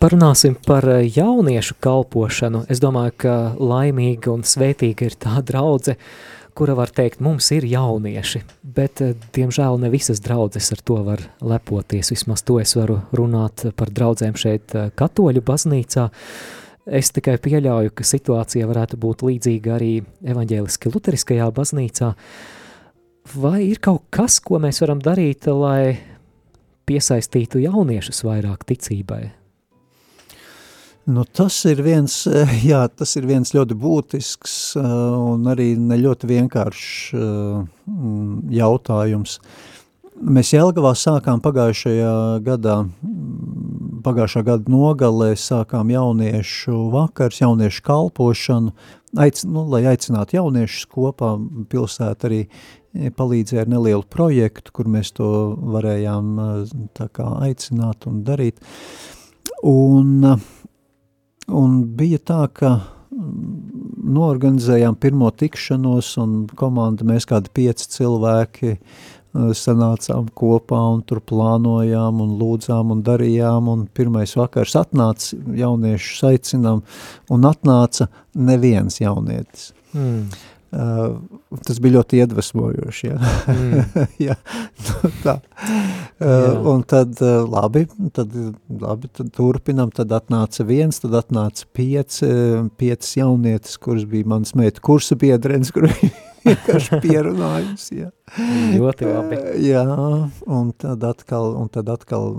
[SPEAKER 2] Parunāsim par eh, jauniešu kalpošanu. Es domāju, ka laimīga un svētīga ir tā draudze, kura var teikt, mums ir jaunieši, bet, eh, diemžēl, ne visas draudzes ar to var lepoties. Vismaz to es varu runāt par draudzēm šeit eh, katoļu baznīcā. Es tikai pieļauju, ka situācija varētu būt līdzīga arī evaņģēliski luteriskajā baznīcā, uh, vai ir kaut kas, ko mēs varam darīt, lai piesaistītu jauniešus vairāk ticībai?
[SPEAKER 3] Nu, tas, ir viens, jā, tas ir viens ļoti būtisks uh, un arī ne ļoti vienkāršs mm, jautājums. Mēs Jelgavā sākām pagājušajā gadā, mm, pagājušā gada nogalē sākām jauniešu vakars, jauniešu kalpošanu, aic, nu, lai aicinātu jauniešus kopā, pilsēta arī palīdzēja ar nelielu projektu, kur mēs to varējām tā kā aicināt un darīt. Un, un bija tā, ka norganizējām pirmo tikšanos un komanda mēs kādi pieci cilvēki sanācām kopā un tur plānojām un lūdzām un darījām un pirmais vakars atnāca jauniešus aicinām un atnāca neviens jaunietis. Mm. Uh, tas bija ļoti iedvesmojoši. Ja? Mm. ja, nu, tā. Uh, un tad, uh, labi, tad, labi, tad turpinam, tad atnāca viens, tad atnāca pieci, piecas jaunietes, kuras bija mans meita kursa biedrens, kur vienkārši pierunājums. Ja.
[SPEAKER 2] Ļoti labi.
[SPEAKER 3] Uh, jā, un tad atkal, un tad atkal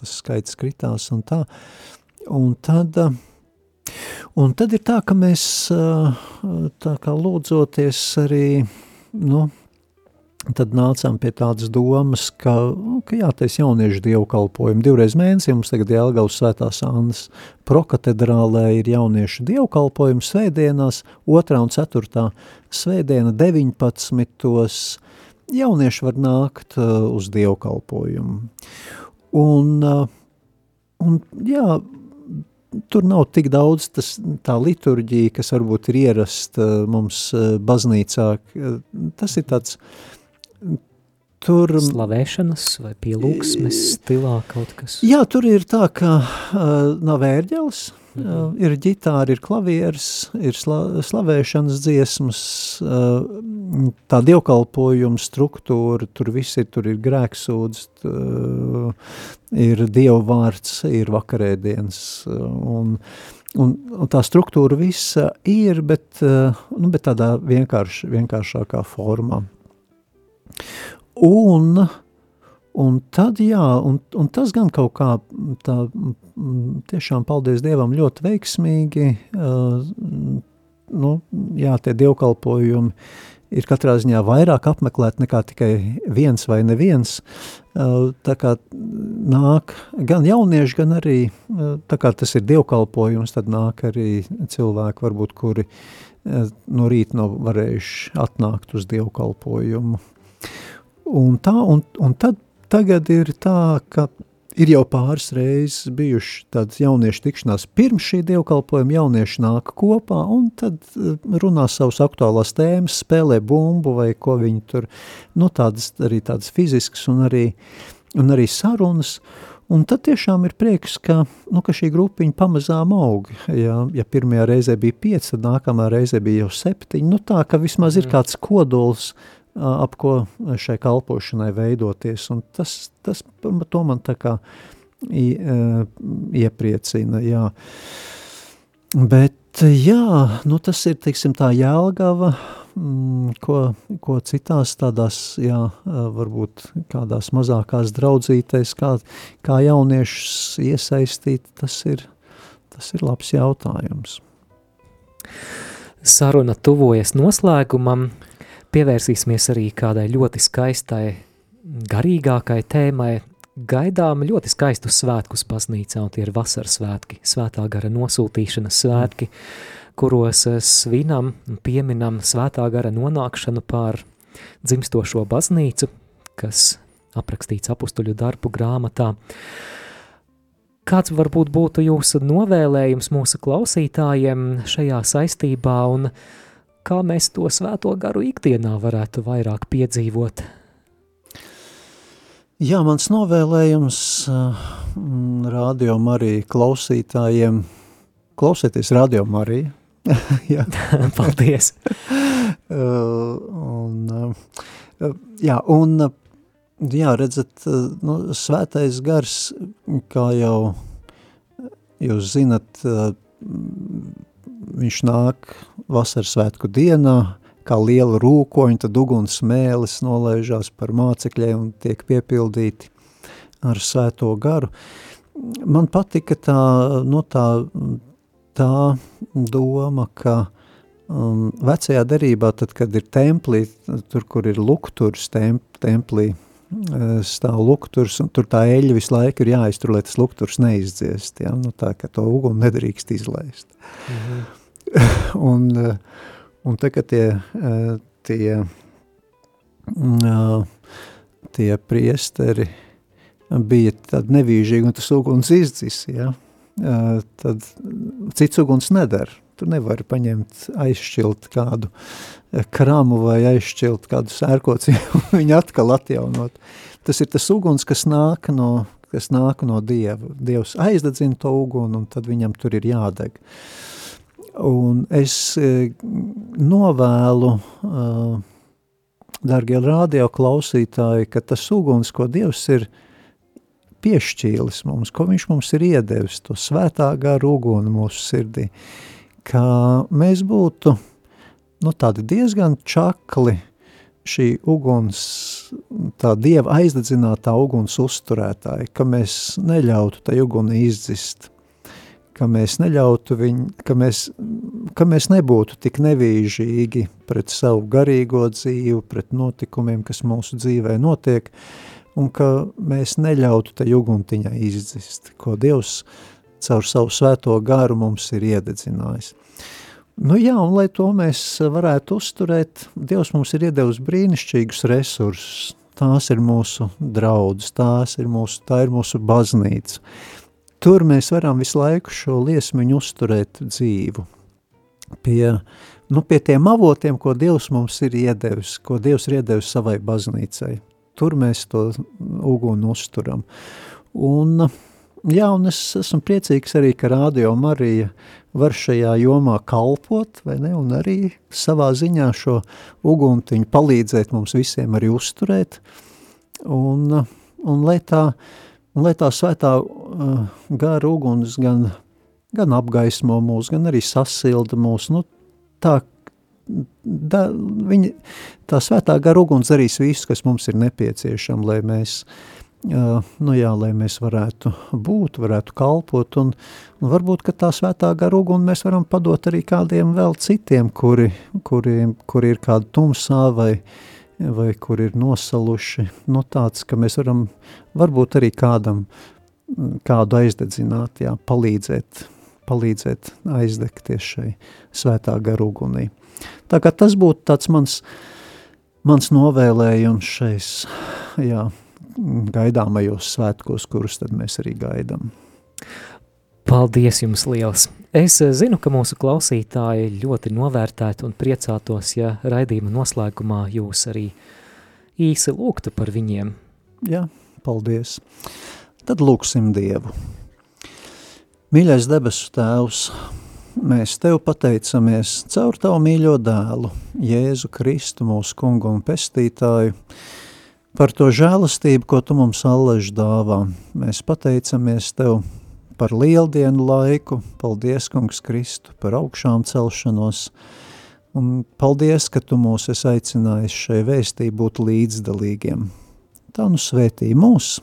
[SPEAKER 3] tas skaits kritās un tā. Un tad... Uh, Un tad ir tā, ka mēs tā kā lūdzoties arī, nu, tad nācām pie tādas domas, ka, ka jātais jauniešu dievkalpojumu. Divreiz mēnesī mums tagad Jelgavas svētās Annas prokatedrālē ir jauniešu dievkalpojumu svētdienās, otrā un ceturtā svētdiena 19. Jaunieši var nākt uz dievkalpojumu. Un, un jā, tur nav tik daudz tas, tā liturģija, kas varbūt ir ierasta mums eh, baznīcā. Tas ir tāds, tur...
[SPEAKER 2] Slavēšanas vai pielūgsmes stilā kaut kas?
[SPEAKER 3] Jā, tur ir tā, ka uh, nav ērģelis, mm -hmm. uh, ir ģitāra, ir klavieres, ir sla, slavēšanas dziesmas, uh, tā dievkalpojuma struktūra, tur viss ir, tur ir grēksūdz, uh, ir dievu vārds, ir vakarēdienas, un, un, un tā struktūra visa ir, bet, nu, bet tādā vienkārš, vienkāršākā formā. Un, un tad, jā, un, un tas gan kaut kā tā, tiešām paldies Dievam ļoti veiksmīgi, uh, nu, jā, tie dievkalpojumi ir katrā ziņā vairāk apmeklēt nekā tikai viens vai neviens. Tā kā nāk gan jaunieši, gan arī, tā kā tas ir dievkalpojums, tad nāk arī cilvēki varbūt, kuri no rīta nav varējuši atnākt uz dievkalpojumu. Un tā, un, un tad tagad ir tā, ka Ir jau pāris reizes bijuši tādas jauniešu tikšanās pirms šī dievkalpojuma, jaunieši nāk kopā un tad eh, runā savas aktuālās tēmas, spēlē bumbu vai ko viņi tur, nu tādas arī tādas fiziskas un arī, un arī sarunas, Un tad tiešām ir prieks, ka, nu, ka šī grupiņa pamazām aug. Ja, ja pirmajā reizē bija pieci, tad nākamā reizē bija jau septiņi. Nu tā, ka vismaz ir kāds kodols, uh, ap ko šai kalpošanai veidoties. Un tas, tas to man tā kā iepriecina, jā. Bet, jā, nu tas ir, teiksim, tā Jelgava, mm, ko, ko citās tādās, jā, varbūt kādās mazākās draudzītēs, kā, kā jauniešus iesaistīt, tas ir, tas ir labs jautājums.
[SPEAKER 2] Saruna tuvojas noslēgumam, Pievērsīsimies arī kādai ļoti skaistai garīgākai tēmai gaidām ļoti skaistus svētkus baznīcā, un tie ir vasaras svētki, svētā gara nosūtīšanas svētki, kuros svinam un pieminam svētā gara nonākšanu pār dzimstošo baznīcu, kas aprakstīts apustuļu darbu grāmatā. Kāds varbūt būtu jūsu novēlējums mūsu klausītājiem šajā saistībā un kā mēs to svēto garu ikdienā varētu vairāk piedzīvot?
[SPEAKER 3] Jā, mans novēlējums radio Marija klausītājiem, klausieties radio Marija.
[SPEAKER 2] jā. Paldies.
[SPEAKER 3] uh, un, uh, jā, un Jā, redzat, nu, svētais gars, kā jau jūs zinat, viņš nāk vasaras svētku dienā, kā liela rūkoņa, tad uguns mēlis nolaižās par mācekļiem un tiek piepildīti ar svēto garu. Man patika tā, nu, tā, tā doma, ka um, vecajā derībā, tad, kad ir templī, tur, kur ir lukturs temp, templī, stāv lukturs, un tur tā eļļa visu laiku ir jāiztur, lai tas lukturs neizdziest, ja? nu tā, ka to uguni nedrīkst izlaist. -hmm. un, un tā, ka tie, tie, tie priesteri bija tad nevīžīgi, un tas uguns izdzis, ja? tad cits uguns nedara. Tu nevari paņemt, aizšķilt kādu eh, kramu vai aizšķilt kādu sērkocienu un viņu atkal atjaunot. Tas ir tas uguns, kas nāk no, kas nāk no Dieva. Dievs aizdedzina to uguni un tad viņam tur ir jādeg. Un es eh, novēlu, eh, dargie radio klausītāji, ka tas uguns, ko Dievs ir piešķīlis mums, ko viņš mums ir iedevis, to svētā garu uguni mūsu sirdī, ka mēs būtu nu, diezgan čakli šī uguns, tā dieva aizdedzinātā uguns uzturētāji, ka mēs neļautu tai uguni izdzist, ka mēs neļautu viņu, ka mēs, ka mēs nebūtu tik nevīžīgi pret savu garīgo dzīvi, pret notikumiem, kas mūsu dzīvē notiek, un ka mēs neļautu tai uguntiņai izdzist, ko Dievs caur savu svēto garu mums ir iededzinājis. Nu jā, un lai to mēs varētu uzturēt, Dievs mums ir iedevis brīnišķīgus resursus. Tās ir mūsu draudzes, tās ir mūsu, tā ir mūsu baznīca. Tur mēs varam visu laiku šo liesmiņu uzturēt dzīvu. Pie, nu, pie tiem avotiem, ko Dievs mums ir iedevis, ko Dievs ir iedevis savai baznīcai. Tur mēs to uguni uzturam. Un, jā, un es esmu priecīgs arī, ka Radio Marija var šajā jomā kalpot, vai ne, un arī savā ziņā šo uguntiņu palīdzēt mums visiem arī uzturēt, un, un lai tā, un lai tā svētā gara uguns gan, gan apgaismo mūs, gan arī sasilda mūs, nu tā, da, viņa, tā svētā gara uguns darīs visu, kas mums ir nepieciešams, lai mēs uh, nu jā, lai mēs varētu būt, varētu kalpot, un, un varbūt, tā svētā gara uguni mēs varam padot arī kādiem vēl citiem, kuri, kuri, kuri ir kādi tumsā vai, vai kuri ir nosaluši, nu tāds, ka mēs varam varbūt arī kādam, kādu aizdedzināt, jā, palīdzēt, palīdzēt aizdegties šai svētā gara ugunī. Tā kā tas būtu tāds mans, mans novēlējums šais, jā, gaidāmajos svētkos, kurus tad mēs arī gaidām.
[SPEAKER 2] Paldies jums liels! Es eh, zinu, ka mūsu klausītāji ļoti novērtētu un priecātos, ja raidījuma noslēgumā jūs arī īsi lūgtu par viņiem.
[SPEAKER 3] Jā, paldies. Tad lūksim Dievu. Mīļais debesu tēvs, mēs Tev pateicamies caur Tavu mīļo dēlu, Jēzu Kristu, mūsu kungu un pestītāju, par to žēlastību, ko Tu mums allaž dāvā. Mēs pateicamies Tev par lieldienu laiku, paldies, kungs Kristu, par augšām celšanos, un paldies, ka Tu mūs esi aicinājis šai vēstī būt līdzdalīgiem. Tā nu svētī mūs,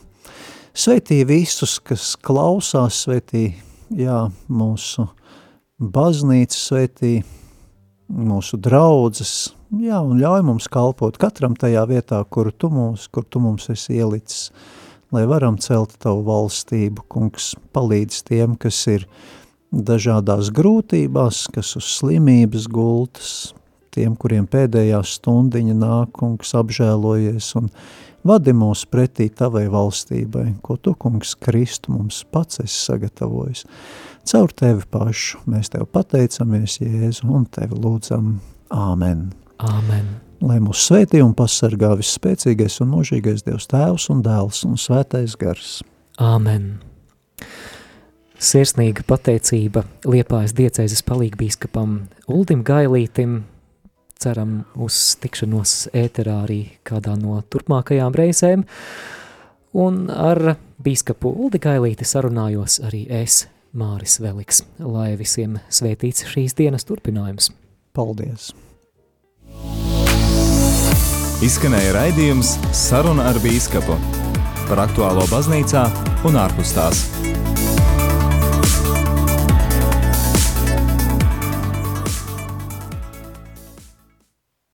[SPEAKER 3] svētī visus, kas klausās, svētī, jā, mūsu baznīcu svētī, mūsu draudzes, jā, un ļauj mums kalpot katram tajā vietā, kur tu mums, kur tu mums esi ielicis, lai varam celt tavu valstību, kungs, palīdz tiem, kas ir dažādās grūtībās, kas uz slimības gultas, tiem, kuriem pēdējā stundiņa nāk, kungs, apžēlojies un vadi mūs pretī tavai valstībai, ko tu, kungs, Kristu mums pats esi sagatavojis. Caur tevi pašu mēs tev pateicamies, Jēzu, un tevi lūdzam. Āmen.
[SPEAKER 2] Āmen.
[SPEAKER 3] Lai mūs svētī un pasargā visspēcīgais un mūžīgais Dievs Tēvs un Dēls un Svētais Gars.
[SPEAKER 2] Āmen. Sirsnīga pateicība Liepājas diecēzes palīgbīskapam Uldim Gailītim, ceram uz tikšanos ēterā arī kādā no turpmākajām reizēm, un ar bīskapu Uldi Gailīti sarunājos arī es, Māris Veliks, lai visiem svētīts šīs dienas turpinājums.
[SPEAKER 3] Paldies!
[SPEAKER 1] Izskanēja raidījums Saruna ar bīskapu par aktuālo baznīcā un ārpus tās.